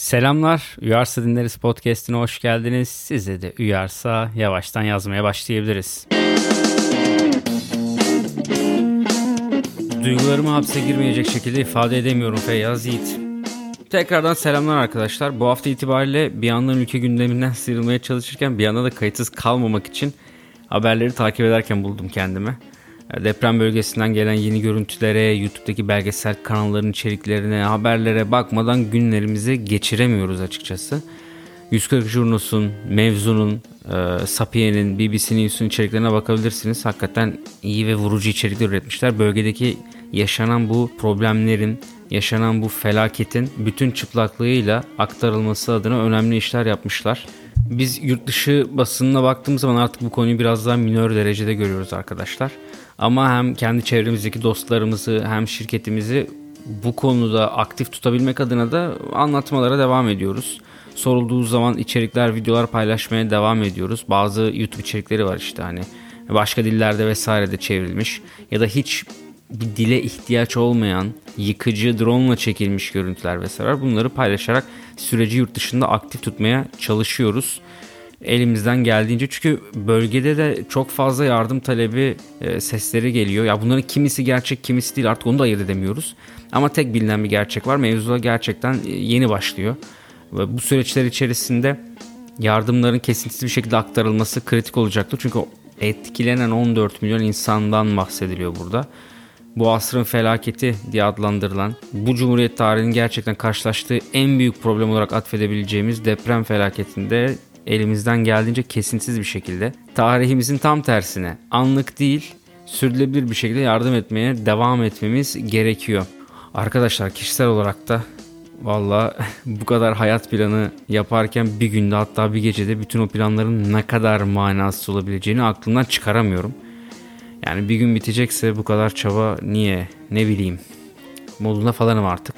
Selamlar. Uyarsa Dinleriz Podcast'ine hoş geldiniz. Size de uyarsa yavaştan yazmaya başlayabiliriz. Duygularımı hapse girmeyecek şekilde ifade edemiyorum Feyyaz Yiğit. Tekrardan selamlar arkadaşlar. Bu hafta itibariyle bir yandan ülke gündeminden sıyrılmaya çalışırken bir yandan da kayıtsız kalmamak için haberleri takip ederken buldum kendimi. Deprem bölgesinden gelen yeni görüntülere, YouTube'daki belgesel kanalların içeriklerine, haberlere bakmadan günlerimizi geçiremiyoruz açıkçası. 140 Jurnos'un, Mevzu'nun, e, Sapiye'nin, BBC News'un içeriklerine bakabilirsiniz. Hakikaten iyi ve vurucu içerikler üretmişler. Bölgedeki yaşanan bu problemlerin, yaşanan bu felaketin bütün çıplaklığıyla aktarılması adına önemli işler yapmışlar. Biz yurt dışı basınına baktığımız zaman artık bu konuyu biraz daha minör derecede görüyoruz arkadaşlar. Ama hem kendi çevremizdeki dostlarımızı hem şirketimizi bu konuda aktif tutabilmek adına da anlatmalara devam ediyoruz. Sorulduğu zaman içerikler, videolar paylaşmaya devam ediyoruz. Bazı YouTube içerikleri var işte hani başka dillerde vesaire de çevrilmiş ya da hiç bir dile ihtiyaç olmayan yıkıcı drone ile çekilmiş görüntüler vesaire bunları paylaşarak süreci yurt dışında aktif tutmaya çalışıyoruz elimizden geldiğince çünkü bölgede de çok fazla yardım talebi e, sesleri geliyor. Ya bunların kimisi gerçek kimisi değil artık onu da ayırt edemiyoruz. Ama tek bilinen bir gerçek var. Mevzular gerçekten e, yeni başlıyor. Ve bu süreçler içerisinde yardımların kesintisiz bir şekilde aktarılması kritik olacaktır. Çünkü etkilenen 14 milyon insandan bahsediliyor burada. Bu asrın felaketi diye adlandırılan, bu Cumhuriyet tarihinin gerçekten karşılaştığı en büyük problem olarak atfedebileceğimiz deprem felaketinde elimizden geldiğince kesintisiz bir şekilde tarihimizin tam tersine anlık değil sürdürülebilir bir şekilde yardım etmeye devam etmemiz gerekiyor. Arkadaşlar kişisel olarak da valla bu kadar hayat planı yaparken bir günde hatta bir gecede bütün o planların ne kadar manasız olabileceğini aklımdan çıkaramıyorum. Yani bir gün bitecekse bu kadar çaba niye ne bileyim modunda falanım artık.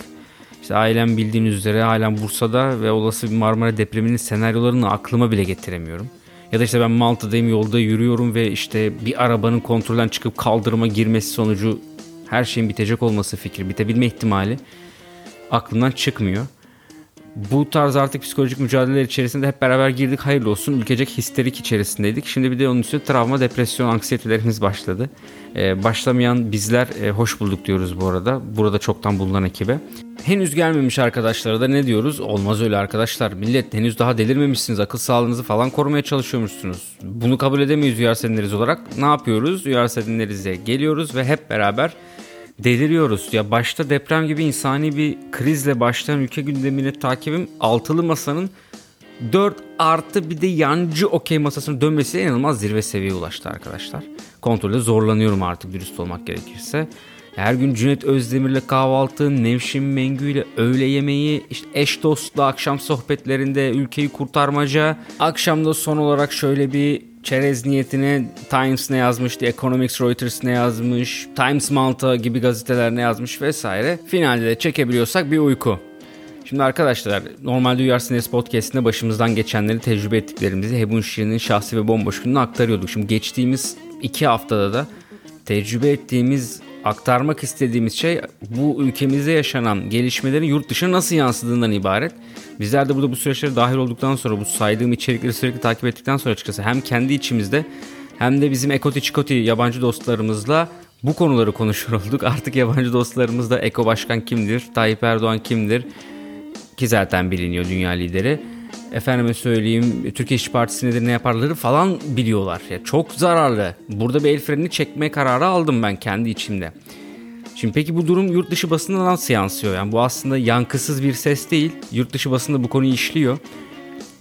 İşte ailem bildiğiniz üzere ailem Bursa'da ve olası bir Marmara depreminin senaryolarını aklıma bile getiremiyorum. Ya da işte ben Malta'dayım yolda yürüyorum ve işte bir arabanın kontrolden çıkıp kaldırıma girmesi sonucu her şeyin bitecek olması fikri, bitebilme ihtimali aklımdan çıkmıyor. Bu tarz artık psikolojik mücadeleler içerisinde hep beraber girdik. Hayırlı olsun. Ülkecek histerik içerisindeydik. Şimdi bir de onun üstüne travma, depresyon, anksiyetelerimiz başladı. Ee, başlamayan bizler e, hoş bulduk diyoruz bu arada. Burada çoktan bulunan ekibe. Henüz gelmemiş arkadaşlara da ne diyoruz? Olmaz öyle arkadaşlar. Millet henüz daha delirmemişsiniz. Akıl sağlığınızı falan korumaya çalışıyormuşsunuz. Bunu kabul edemeyiz Uyar Sedinleriz olarak. Ne yapıyoruz? Uyar Sedinleriz'e geliyoruz ve hep beraber deliriyoruz. Ya başta deprem gibi insani bir krizle başlayan ülke gündemini takibim altılı masanın 4 artı bir de yancı okey masasının dönmesiyle inanılmaz zirve seviyeye ulaştı arkadaşlar. Kontrolde zorlanıyorum artık dürüst olmak gerekirse. Her gün Cüneyt Özdemir'le kahvaltı, Nevşin Mengü ile öğle yemeği, işte eş dostla akşam sohbetlerinde ülkeyi kurtarmaca. Akşamda son olarak şöyle bir çerez niyetine Times ne yazmış, The Economics Reuters ne yazmış, Times Malta gibi gazeteler ne yazmış vesaire. Finalde de çekebiliyorsak bir uyku. Şimdi arkadaşlar normalde Uyarsınız Podcast'inde başımızdan geçenleri tecrübe ettiklerimizi Hebun Şirin'in şahsi ve bomboş gününü aktarıyorduk. Şimdi geçtiğimiz iki haftada da tecrübe ettiğimiz aktarmak istediğimiz şey bu ülkemizde yaşanan gelişmelerin yurt dışına nasıl yansıdığından ibaret. Bizler de burada bu süreçlere dahil olduktan sonra bu saydığım içerikleri sürekli takip ettikten sonra açıkçası hem kendi içimizde hem de bizim Ekoti Çikoti yabancı dostlarımızla bu konuları konuşur olduk. Artık yabancı dostlarımız da Eko Başkan kimdir, Tayyip Erdoğan kimdir ki zaten biliniyor dünya lideri efendime söyleyeyim Türkiye İş Partisi nedir ne yaparları falan biliyorlar. Ya çok zararlı. Burada bir el frenini çekme kararı aldım ben kendi içimde. Şimdi peki bu durum yurt dışı basında nasıl yansıyor? Yani bu aslında yankısız bir ses değil. Yurt dışı basında bu konuyu işliyor.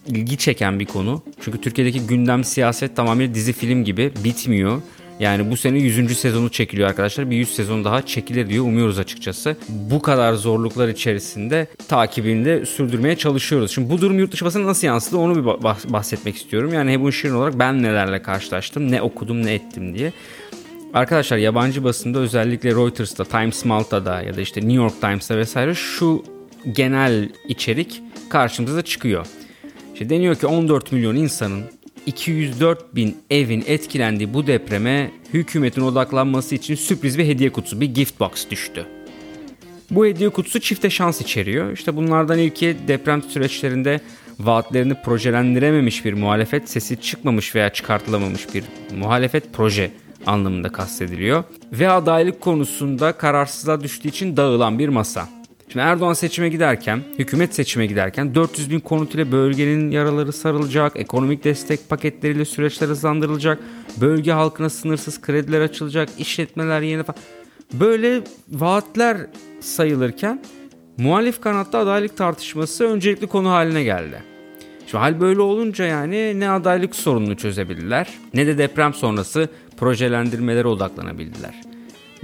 İlgi çeken bir konu. Çünkü Türkiye'deki gündem siyaset tamamen dizi film gibi bitmiyor. Yani bu sene 100. sezonu çekiliyor arkadaşlar. Bir 100 sezon daha çekilir diyor umuyoruz açıkçası. Bu kadar zorluklar içerisinde takibini de sürdürmeye çalışıyoruz. Şimdi bu durum yurt dışı basına nasıl yansıdı onu bir bahsetmek istiyorum. Yani Hebun Şirin olarak ben nelerle karşılaştım, ne okudum, ne ettim diye. Arkadaşlar yabancı basında özellikle Reuters'ta, Times Malta'da ya da işte New York Times'ta vesaire şu genel içerik karşımıza çıkıyor. İşte deniyor ki 14 milyon insanın 204 bin evin etkilendiği bu depreme hükümetin odaklanması için sürpriz bir hediye kutusu, bir gift box düştü. Bu hediye kutusu çifte şans içeriyor. İşte bunlardan ilki deprem süreçlerinde vaatlerini projelendirememiş bir muhalefet, sesi çıkmamış veya çıkartılamamış bir muhalefet proje anlamında kastediliyor. Ve adaylık konusunda kararsızlığa düştüğü için dağılan bir masa. Şimdi Erdoğan seçime giderken, hükümet seçime giderken 400 bin konut ile bölgenin yaraları sarılacak, ekonomik destek paketleriyle süreçler hızlandırılacak, bölge halkına sınırsız krediler açılacak, işletmeler yeni falan. Böyle vaatler sayılırken muhalif kanatta adaylık tartışması öncelikli konu haline geldi. Şimdi hal böyle olunca yani ne adaylık sorununu çözebildiler ne de deprem sonrası projelendirmelere odaklanabildiler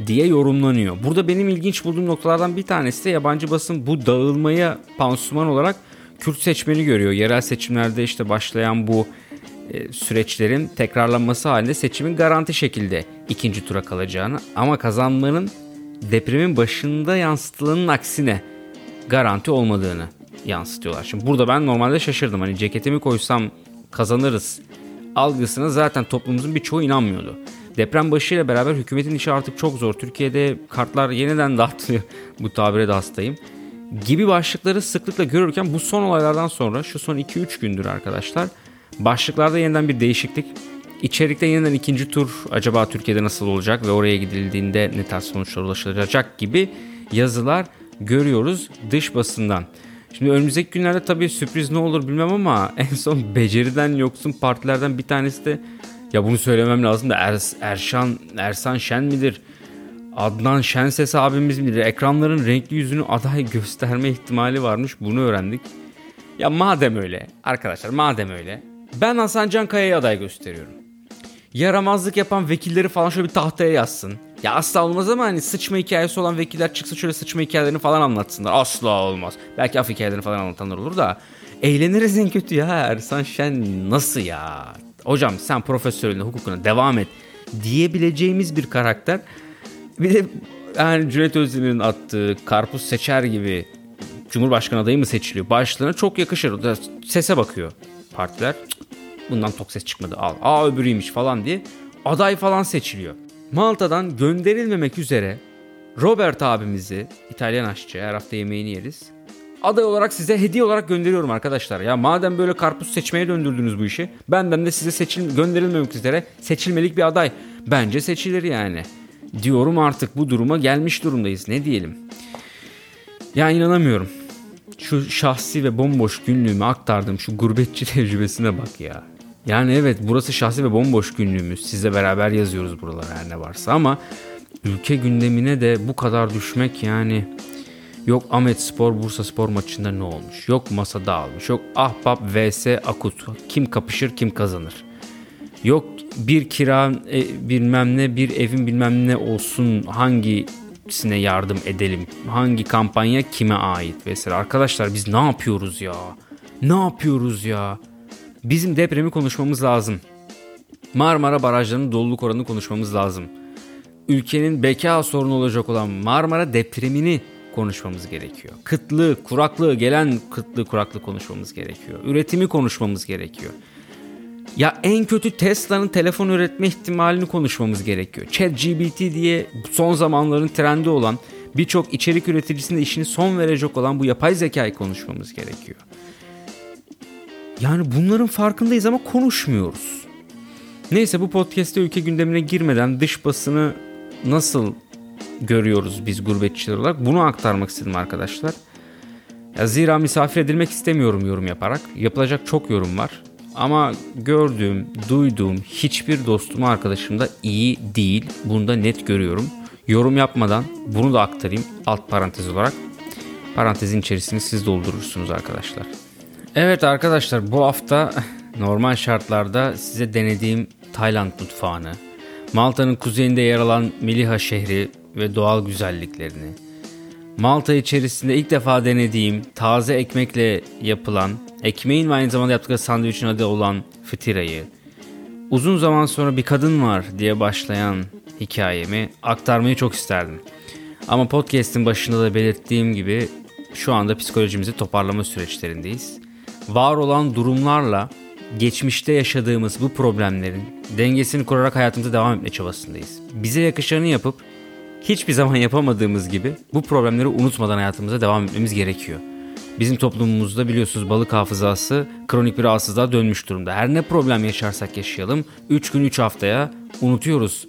diye yorumlanıyor. Burada benim ilginç bulduğum noktalardan bir tanesi de yabancı basın bu dağılmaya pansuman olarak Kürt seçmeni görüyor. Yerel seçimlerde işte başlayan bu e, süreçlerin tekrarlanması halinde seçimin garanti şekilde ikinci tura kalacağını ama kazanmanın depremin başında yansıtılanın aksine garanti olmadığını yansıtıyorlar. Şimdi burada ben normalde şaşırdım. Hani ceketimi koysam kazanırız algısına zaten toplumumuzun birçoğu inanmıyordu. Deprem başıyla beraber hükümetin işi artık çok zor. Türkiye'de kartlar yeniden dağıtılıyor. bu tabire de hastayım. Gibi başlıkları sıklıkla görürken bu son olaylardan sonra şu son 2-3 gündür arkadaşlar başlıklarda yeniden bir değişiklik. İçerikte yeniden ikinci tur acaba Türkiye'de nasıl olacak ve oraya gidildiğinde ne tarz sonuçlar ulaşılacak gibi yazılar görüyoruz dış basından. Şimdi önümüzdeki günlerde tabii sürpriz ne olur bilmem ama en son beceriden yoksun partilerden bir tanesi de ya bunu söylemem lazım da er, Erşan Ersan Şen midir? Adnan Şenses abimiz midir? Ekranların renkli yüzünü aday gösterme ihtimali varmış. Bunu öğrendik. Ya madem öyle arkadaşlar madem öyle ben Hasan Can Kaya'ya aday gösteriyorum. Yaramazlık yapan vekilleri falan şöyle bir tahtaya yazsın. Ya asla olmaz ama hani sıçma hikayesi olan vekiller çıksa şöyle sıçma hikayelerini falan anlatsınlar. Asla olmaz. Belki af hikayelerini falan anlatanlar olur da. Eğleniriz en kötü ya Ersan Şen nasıl ya? Hocam sen profesörlüğüne hukukuna devam et diyebileceğimiz bir karakter. Bir de yani Cüneyt Özdemir'in attığı karpuz seçer gibi Cumhurbaşkanı adayı mı seçiliyor? Başlığına çok yakışır. O da sese bakıyor partiler. Bundan tok ses çıkmadı al. Aa öbürüymüş falan diye aday falan seçiliyor. Malta'dan gönderilmemek üzere Robert abimizi İtalyan aşçı her hafta yemeğini yeriz. Aday olarak size hediye olarak gönderiyorum arkadaşlar. Ya madem böyle karpuz seçmeye döndürdünüz bu işi. Benden de size seçil gönderilmemek üzere seçilmelik bir aday. Bence seçilir yani. Diyorum artık bu duruma gelmiş durumdayız. Ne diyelim. Ya inanamıyorum. Şu şahsi ve bomboş günlüğümü aktardığım şu gurbetçi tecrübesine bak ya. Yani evet burası şahsi ve bomboş günlüğümüz. Sizle beraber yazıyoruz buralara her ne varsa ama ülke gündemine de bu kadar düşmek yani Yok Ahmet Spor Bursa Spor maçında ne olmuş? Yok masa dağılmış. Yok Ahbap vs Akut. Kim kapışır kim kazanır? Yok bir kira e, bilmem ne bir evin bilmem ne olsun hangisine yardım edelim? Hangi kampanya kime ait mesela? Arkadaşlar biz ne yapıyoruz ya? Ne yapıyoruz ya? Bizim depremi konuşmamız lazım. Marmara barajlarının doluluk oranını konuşmamız lazım. Ülkenin beka sorunu olacak olan Marmara depremini konuşmamız gerekiyor. Kıtlığı, kuraklığı, gelen kıtlığı, kuraklığı konuşmamız gerekiyor. Üretimi konuşmamız gerekiyor. Ya en kötü Tesla'nın telefon üretme ihtimalini konuşmamız gerekiyor. ChatGPT diye son zamanların trendi olan birçok içerik üreticisinin işini son verecek olan bu yapay zekayı konuşmamız gerekiyor. Yani bunların farkındayız ama konuşmuyoruz. Neyse bu podcast'te ülke gündemine girmeden dış basını nasıl görüyoruz biz gurbetçiler olarak. Bunu aktarmak istedim arkadaşlar. Ya zira misafir edilmek istemiyorum yorum yaparak. Yapılacak çok yorum var. Ama gördüğüm, duyduğum hiçbir dostum arkadaşım da iyi değil. Bunu da net görüyorum. Yorum yapmadan bunu da aktarayım alt parantez olarak. Parantezin içerisini siz doldurursunuz arkadaşlar. Evet arkadaşlar bu hafta normal şartlarda size denediğim Tayland mutfağını, Malta'nın kuzeyinde yer alan Miliha şehri ve doğal güzelliklerini, Malta içerisinde ilk defa denediğim taze ekmekle yapılan, ekmeğin ve aynı zamanda yaptıkları sandviçin adı olan fıtirayı, uzun zaman sonra bir kadın var diye başlayan hikayemi aktarmayı çok isterdim. Ama podcast'in başında da belirttiğim gibi şu anda psikolojimizi toparlama süreçlerindeyiz. Var olan durumlarla geçmişte yaşadığımız bu problemlerin dengesini kurarak hayatımıza devam etme çabasındayız. Bize yakışanı yapıp hiçbir zaman yapamadığımız gibi bu problemleri unutmadan hayatımıza devam etmemiz gerekiyor. Bizim toplumumuzda biliyorsunuz balık hafızası kronik bir rahatsızlığa dönmüş durumda. Her ne problem yaşarsak yaşayalım 3 gün 3 haftaya unutuyoruz.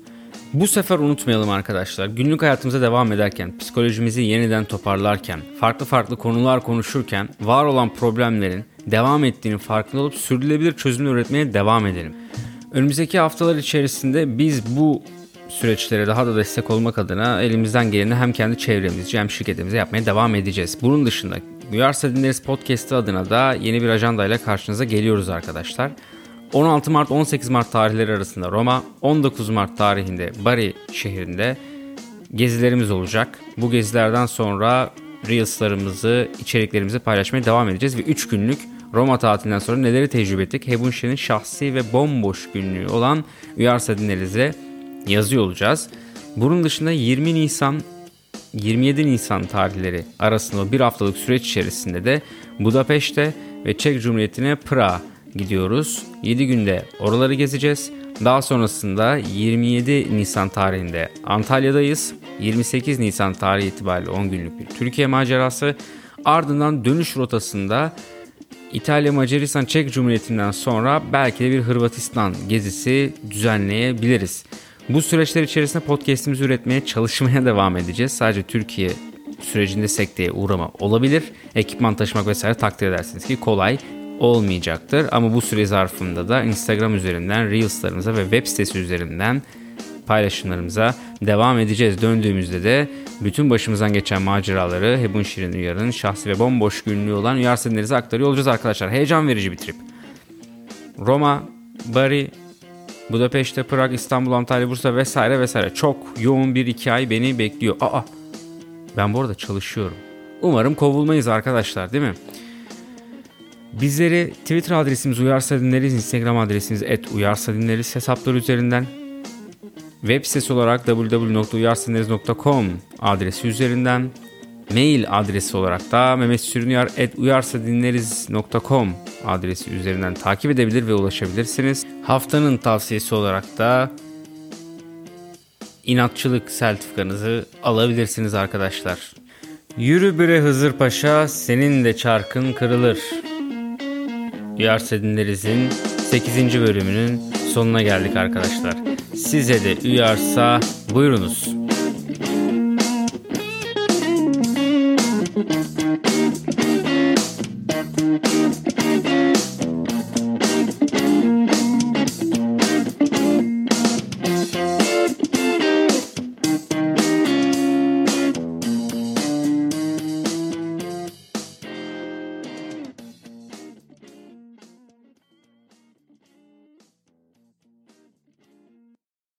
Bu sefer unutmayalım arkadaşlar. Günlük hayatımıza devam ederken, psikolojimizi yeniden toparlarken, farklı farklı konular konuşurken var olan problemlerin devam ettiğini farkında olup sürdürülebilir çözümler üretmeye devam edelim. Önümüzdeki haftalar içerisinde biz bu süreçlere daha da destek olmak adına elimizden geleni hem kendi çevremizce hem şirketimize yapmaya devam edeceğiz. Bunun dışında Duyarsa Dinleriz Podcast'ı adına da yeni bir ajandayla karşınıza geliyoruz arkadaşlar. 16 Mart 18 Mart tarihleri arasında Roma, 19 Mart tarihinde Bari şehrinde gezilerimiz olacak. Bu gezilerden sonra Reels'larımızı, içeriklerimizi paylaşmaya devam edeceğiz ve 3 günlük Roma tatilinden sonra neleri tecrübe ettik? Hebunşe'nin şahsi ve bomboş günlüğü olan Uyarsa Dinleriz'e yazıyor olacağız. Bunun dışında 20 Nisan 27 Nisan tarihleri arasında bir haftalık süreç içerisinde de Budapeşte ve Çek Cumhuriyeti'ne Prag gidiyoruz. 7 günde oraları gezeceğiz. Daha sonrasında 27 Nisan tarihinde Antalya'dayız. 28 Nisan tarihi itibariyle 10 günlük bir Türkiye macerası. Ardından dönüş rotasında İtalya, Macaristan, Çek Cumhuriyeti'nden sonra belki de bir Hırvatistan gezisi düzenleyebiliriz. Bu süreçler içerisinde podcast'imizi üretmeye çalışmaya devam edeceğiz. Sadece Türkiye sürecinde sekteye uğrama olabilir. Ekipman taşımak vesaire takdir edersiniz ki kolay olmayacaktır. Ama bu süre zarfında da Instagram üzerinden Reels'larımıza ve web sitesi üzerinden paylaşımlarımıza devam edeceğiz. Döndüğümüzde de bütün başımızdan geçen maceraları Hebun Şirin Uyar'ın şahsi ve bomboş günlüğü olan Uyar Sinirlerinize aktarıyor olacağız arkadaşlar. Heyecan verici bir trip. Roma, Bari, Budapeşte, Prag, İstanbul, Antalya, Bursa vesaire vesaire. Çok yoğun bir iki ay beni bekliyor. Aa ben bu arada çalışıyorum. Umarım kovulmayız arkadaşlar değil mi? Bizleri Twitter adresimiz Uyarsa Dinleriz, Instagram adresimiz et Uyarsa Dinleriz hesapları üzerinden web sitesi olarak www.uyarsadinleriz.com adresi üzerinden mail adresi olarak da mehmetsürünüyar.uyarsadinleriz.com adresi üzerinden takip edebilir ve ulaşabilirsiniz. Haftanın tavsiyesi olarak da inatçılık sertifikanızı alabilirsiniz arkadaşlar. Yürü bre Hızır Paşa senin de çarkın kırılır. Uyarsa dinleriz'in 8. bölümünün sonuna geldik arkadaşlar. Size de uyarsa buyurunuz.